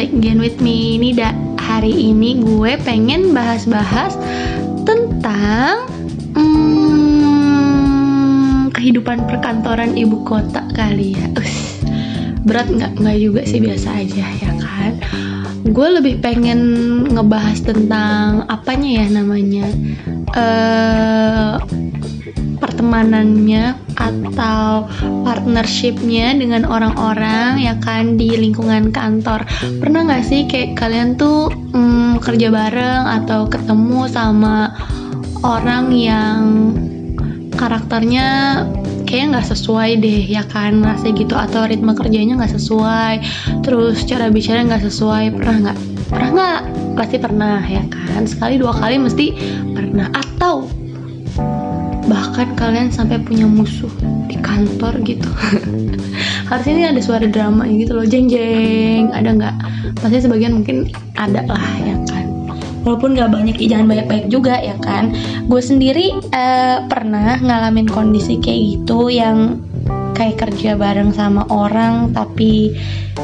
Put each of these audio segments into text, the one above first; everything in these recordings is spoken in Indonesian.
back again with me. Ini da hari ini gue pengen bahas-bahas tentang hmm, kehidupan perkantoran ibu kota kali ya. Ush, Berat nggak? Nggak juga sih biasa aja ya kan? Gue lebih pengen ngebahas tentang apanya ya namanya? Uh, pertemanannya atau partnershipnya dengan orang-orang ya kan di lingkungan kantor. Pernah nggak sih kayak kalian tuh hmm, kerja bareng atau ketemu sama orang yang karakternya kayaknya nggak sesuai deh ya kan rasa gitu atau ritme kerjanya nggak sesuai terus cara bicara nggak sesuai pernah nggak? Pernah nggak? Pasti pernah ya kan? Sekali dua kali mesti pernah. Atau bahkan kalian sampai punya musuh di kantor gitu. Harusnya ini ada suara drama gitu loh jeng jeng ada nggak? Pasti sebagian mungkin ada lah ya kan? Walaupun nggak banyak jangan banyak-banyak juga ya kan? Gue sendiri uh, pernah ngalamin kondisi kayak gitu yang kayak kerja bareng sama orang tapi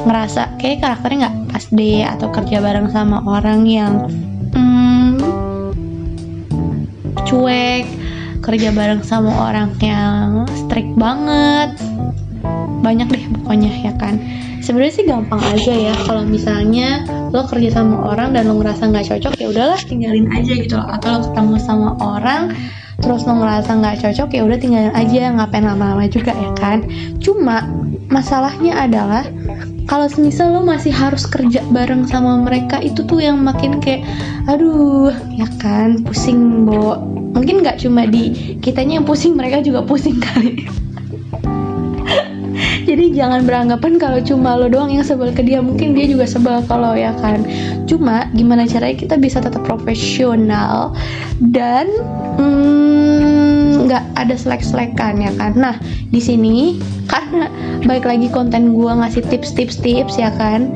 ngerasa kayak karakternya nggak pas deh atau kerja bareng sama orang yang hmm, cuek kerja bareng sama orang yang strict banget. Banyak deh pokoknya ya kan? Sebenarnya sih gampang aja ya kalau misalnya lo kerja sama orang dan lo ngerasa nggak cocok ya udahlah tinggalin aja gitu loh. Atau lo ketemu sama orang terus lo ngerasa nggak cocok ya udah tinggalin aja ngapain lama-lama juga ya kan? Cuma masalahnya adalah kalau semisal lo masih harus kerja bareng sama mereka itu tuh yang makin kayak aduh ya kan? Pusing bo mungkin nggak cuma di kitanya yang pusing mereka juga pusing kali. Jadi jangan beranggapan kalau cuma lo doang yang sebel ke dia. Mungkin dia juga sebel kalau ya kan. Cuma gimana caranya kita bisa tetap profesional dan nggak hmm, ada selek-selekan ya kan. Nah di sini karena baik lagi konten gue ngasih tips-tips-tips ya kan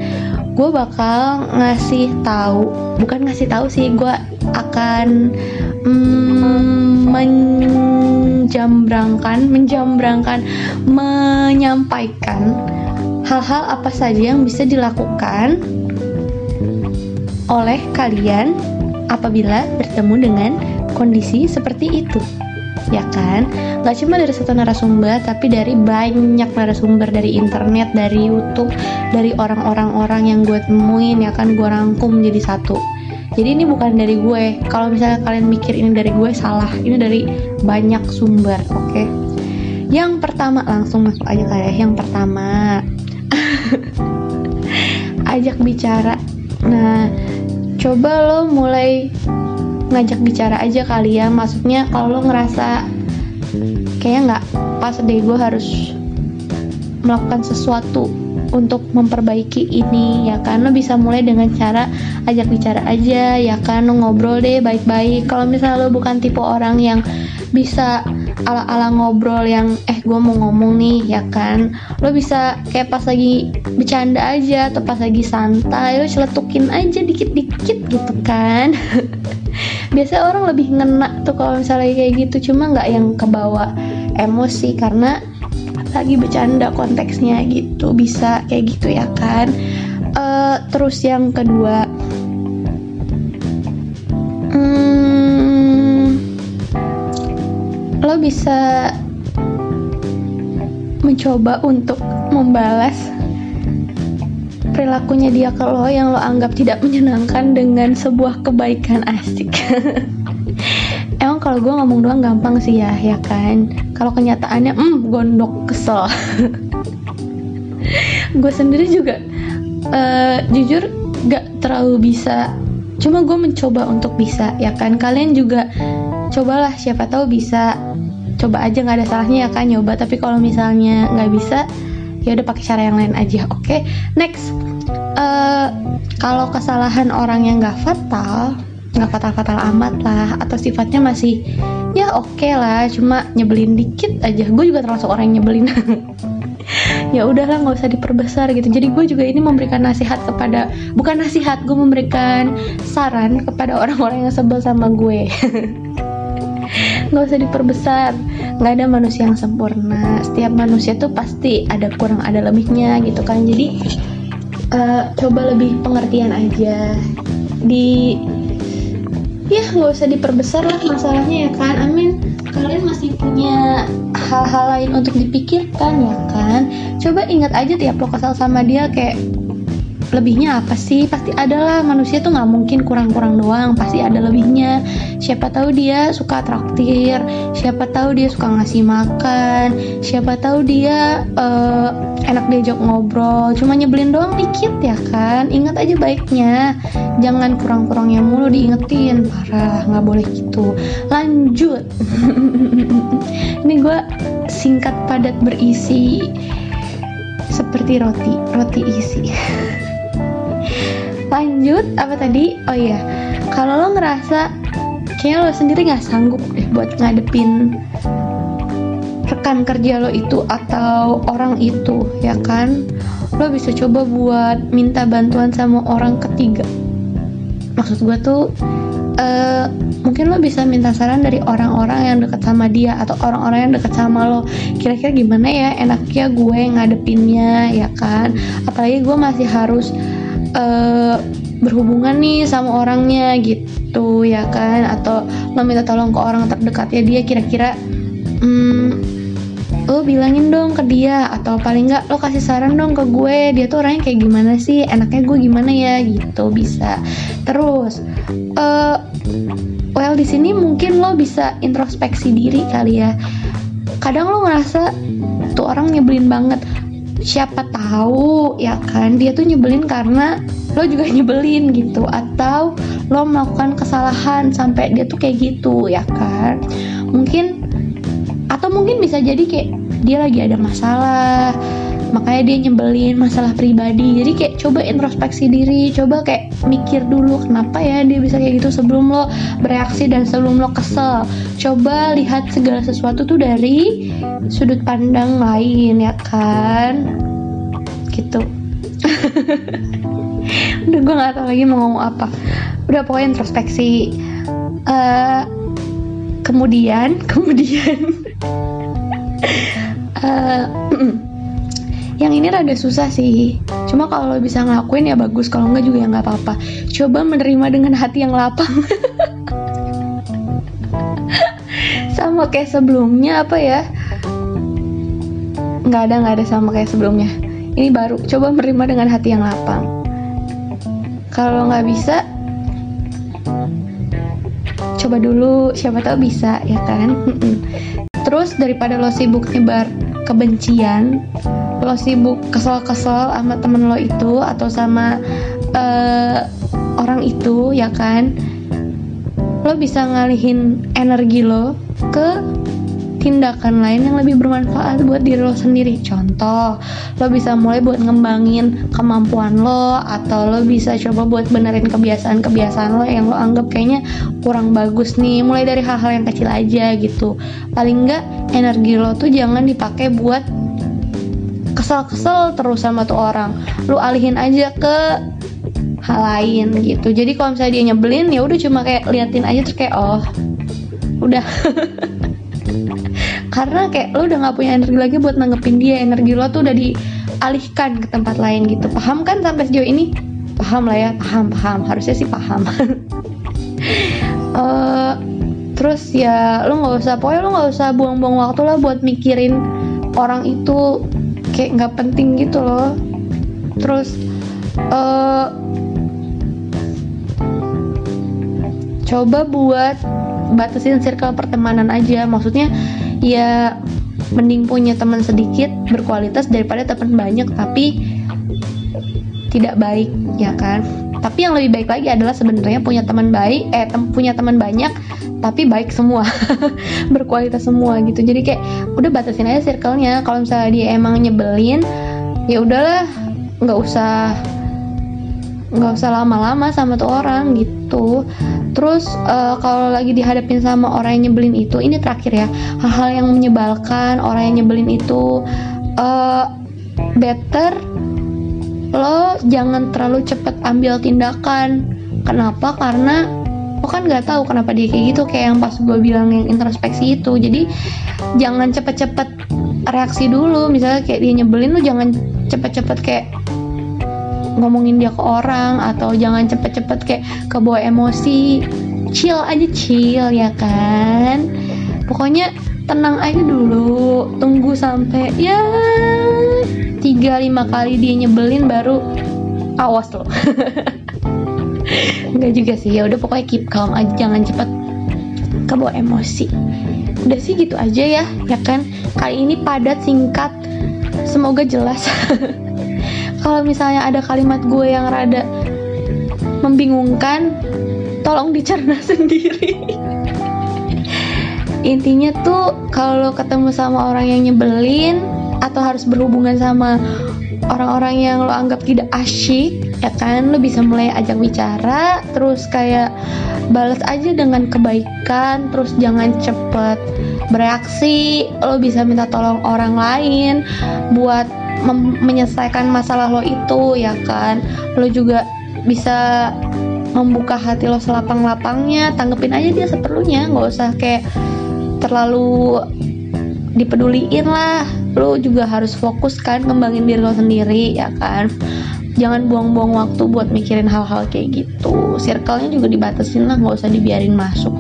gue bakal ngasih tahu bukan ngasih tahu sih gue akan mm, menjambrangkan menjambrangkan menyampaikan hal-hal apa saja yang bisa dilakukan oleh kalian apabila bertemu dengan kondisi seperti itu. Ya kan? Gak cuma dari satu narasumber tapi dari banyak narasumber dari internet dari YouTube dari orang-orang orang yang gue temuin ya kan? Gue rangkum jadi satu jadi ini bukan dari gue. Kalau misalnya kalian mikir ini dari gue salah. Ini dari banyak sumber oke? Okay? yang pertama langsung masuk aja kayak yang pertama ajak bicara. Nah coba lo mulai ngajak bicara aja kali ya. Maksudnya kalau lo ngerasa kayaknya nggak pas deh gue harus melakukan sesuatu untuk memperbaiki ini ya kan? Lo bisa mulai dengan cara ajak bicara aja ya kan? Lo ngobrol deh baik-baik. Kalau misalnya lo bukan tipe orang yang bisa ala-ala ngobrol yang eh gue mau ngomong nih ya kan? Lo bisa kayak pas lagi bercanda aja atau pas lagi santai lo celetukin aja dikit-dikit gitu kan? Biasa orang lebih ngena tuh kalau misalnya kayak gitu. Cuma nggak yang kebawa emosi karena lagi bercanda konteksnya gitu bisa kayak gitu ya kan? Uh, terus yang kedua hmm, lo bisa mencoba untuk membalas perilakunya dia ke lo yang lo anggap tidak menyenangkan dengan sebuah kebaikan asik. Emang kalau gue ngomong doang gampang sih ya ya kan kalau kenyataannya hmm gondok kesel. Gue sendiri juga uh, jujur gak terlalu bisa. Cuma gue mencoba untuk bisa ya kan? Kalian juga cobalah siapa tahu bisa. Coba aja nggak ada salahnya ya kan? Nyoba. Tapi kalau misalnya nggak bisa ya udah pakai cara yang lain aja oke? Okay? next uh, kalau kesalahan orang yang nggak fatal nggak fatal-fatal amat lah atau sifatnya masih ya oke okay lah cuma nyebelin dikit aja. Gue juga termasuk orang yang nyebelin. Ya udahlah nggak usah diperbesar gitu. Jadi gue juga ini memberikan nasihat kepada bukan nasihat gue memberikan saran kepada orang-orang yang sebel sama gue. Nggak usah diperbesar. Nggak ada manusia yang sempurna. Setiap manusia tuh pasti ada kurang ada lebihnya gitu kan. Jadi uh, coba lebih pengertian aja. Di ya nggak usah diperbesar lah masalahnya ya kan. Amin. Kalian masih punya hal-hal lain untuk dipikirkan ya kan. Coba ingat aja tiap lo kesal sama dia kayak lebihnya apa sih? Pasti ada lah. Manusia tuh nggak mungkin kurang-kurang doang. Pasti ada lebihnya. Siapa tahu dia suka traktir. Siapa tahu dia suka ngasih makan. Siapa tahu dia uh, enak diajak ngobrol. Cuma nyebelin doang dikit ya kan? Ingat aja baiknya. Jangan kurang-kurangnya mulu diingetin. Parah nggak boleh gitu. Lanjut. Ini gue singkat padat berisi. Seperti roti roti isi lanjut apa tadi? Oh iya kalau lo ngerasa kayaknya lo sendiri nggak sanggup deh buat ngadepin rekan kerja lo itu atau orang itu ya kan? Lo bisa coba buat minta bantuan sama orang ketiga. Maksud gue tuh uh, mungkin lo bisa minta saran dari orang-orang yang deket sama dia atau orang-orang yang deket sama lo. Kira-kira gimana ya enaknya gue ngadepinnya ya kan? Apalagi gue masih harus uh, berhubungan nih sama orangnya gitu ya kan? Atau lo minta tolong ke orang terdekat ya dia kira-kira hmm, lo bilangin dong ke dia atau paling nggak lo kasih saran dong ke gue dia tuh orangnya kayak gimana sih? Enaknya gue gimana ya? Gitu bisa. Terus uh, well di sini mungkin lo bisa introspeksi diri kali ya. Kadang lo ngerasa tuh orang nyebelin banget siapa tahu ya kan? Dia tuh nyebelin karena lo juga nyebelin gitu. Atau lo melakukan kesalahan sampai dia tuh kayak gitu ya kan? Mungkin atau mungkin bisa jadi kayak dia lagi ada masalah makanya dia nyebelin masalah pribadi. Jadi kayak coba introspeksi diri coba kayak mikir dulu kenapa ya dia bisa kayak gitu sebelum lo bereaksi dan sebelum lo kesel. Coba lihat segala sesuatu tuh dari sudut pandang lain ya kan? Gitu. Udah gue nggak tahu lagi mau ngomong apa. Udah pokoknya introspeksi. Uh, kemudian kemudian. Uh, yang ini rada susah sih. Cuma kalau bisa ngelakuin ya bagus kalau enggak juga ya nggak apa-apa. Coba menerima dengan hati yang lapang. Sama kayak sebelumnya apa ya? Nggak ada nggak ada sama kayak sebelumnya. Ini baru coba menerima dengan hati yang lapang. Kalau nggak bisa coba dulu. Siapa tahu bisa ya kan? Terus daripada lo sibuk nyebar kebencian lo sibuk kesel-kesel sama temen lo itu atau sama uh, orang itu ya kan lo bisa ngalihin energi lo ke tindakan lain yang lebih bermanfaat buat diri lo sendiri. Contoh, lo bisa mulai buat ngembangin kemampuan lo atau lo bisa coba buat benerin kebiasaan-kebiasaan lo yang lo anggap kayaknya kurang bagus nih. Mulai dari hal-hal yang kecil aja gitu. Paling enggak energi lo tuh jangan dipakai buat kesel-kesel terus sama tuh orang. Lu alihin aja ke hal lain gitu. Jadi kalau misalnya dia nyebelin ya udah cuma kayak liatin aja terus kayak oh udah. Karena kayak lu udah nggak punya energi lagi buat nanggepin dia. Energi lo tuh udah dialihkan ke tempat lain gitu. Paham kan sampai sejauh ini? Paham lah ya. Paham paham. Harusnya sih paham. Uh, terus ya lu nggak usah pokoknya lu nggak usah buang-buang waktu lah buat mikirin orang itu kayak nggak penting gitu loh. Terus uh, coba buat batasin circle pertemanan aja. Maksudnya ya mending punya teman sedikit berkualitas daripada teman banyak tapi tidak baik ya kan? Tapi yang lebih baik lagi adalah sebenarnya punya teman baik eh tem punya teman banyak tapi baik semua. Berkualitas semua gitu. Jadi kayak udah batasin aja circle-nya. Kalau misalnya dia emang nyebelin ya udahlah. Nggak usah nggak usah lama-lama sama tuh orang gitu. Terus uh, kalau lagi dihadapin sama orang yang nyebelin itu ini terakhir ya. Hal-hal yang menyebalkan orang yang nyebelin itu uh, better lo jangan terlalu cepet ambil tindakan. Kenapa? Karena lo kan nggak tahu kenapa dia kayak gitu kayak yang pas gue bilang yang introspeksi itu. Jadi jangan cepet-cepet reaksi dulu. Misalnya kayak dia nyebelin lo jangan cepet-cepet kayak ngomongin dia ke orang atau jangan cepet-cepet kayak kebawa emosi. Chill aja chill ya kan? Pokoknya tenang aja dulu. Tunggu sampai ya tiga lima kali dia nyebelin baru awas loh Enggak juga sih ya udah pokoknya keep calm aja jangan cepet kebawa emosi. Udah sih gitu aja ya ya kan? Kali ini padat singkat semoga jelas. Kalau misalnya ada kalimat gue yang rada membingungkan tolong dicerna sendiri. Intinya tuh kalau ketemu sama orang yang nyebelin atau harus berhubungan sama orang-orang yang lo anggap tidak asyik ya kan lo bisa mulai ajak bicara terus kayak balas aja dengan kebaikan terus jangan cepet bereaksi. Lo bisa minta tolong orang lain buat menyelesaikan masalah lo itu ya kan? Lo juga bisa membuka hati lo selapang-lapangnya tanggepin aja dia seperlunya. Nggak usah kayak terlalu dipeduliin lah. Lo juga harus fokus kan ngembangin diri lo sendiri ya kan jangan buang-buang waktu buat mikirin hal-hal kayak gitu. Circle-nya juga dibatasin lah nggak usah dibiarin masuk.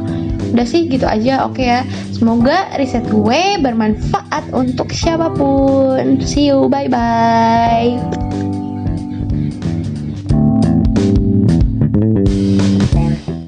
Udah sih gitu aja. Oke ya. Semoga riset gue bermanfaat untuk siapa pun. See you. Bye bye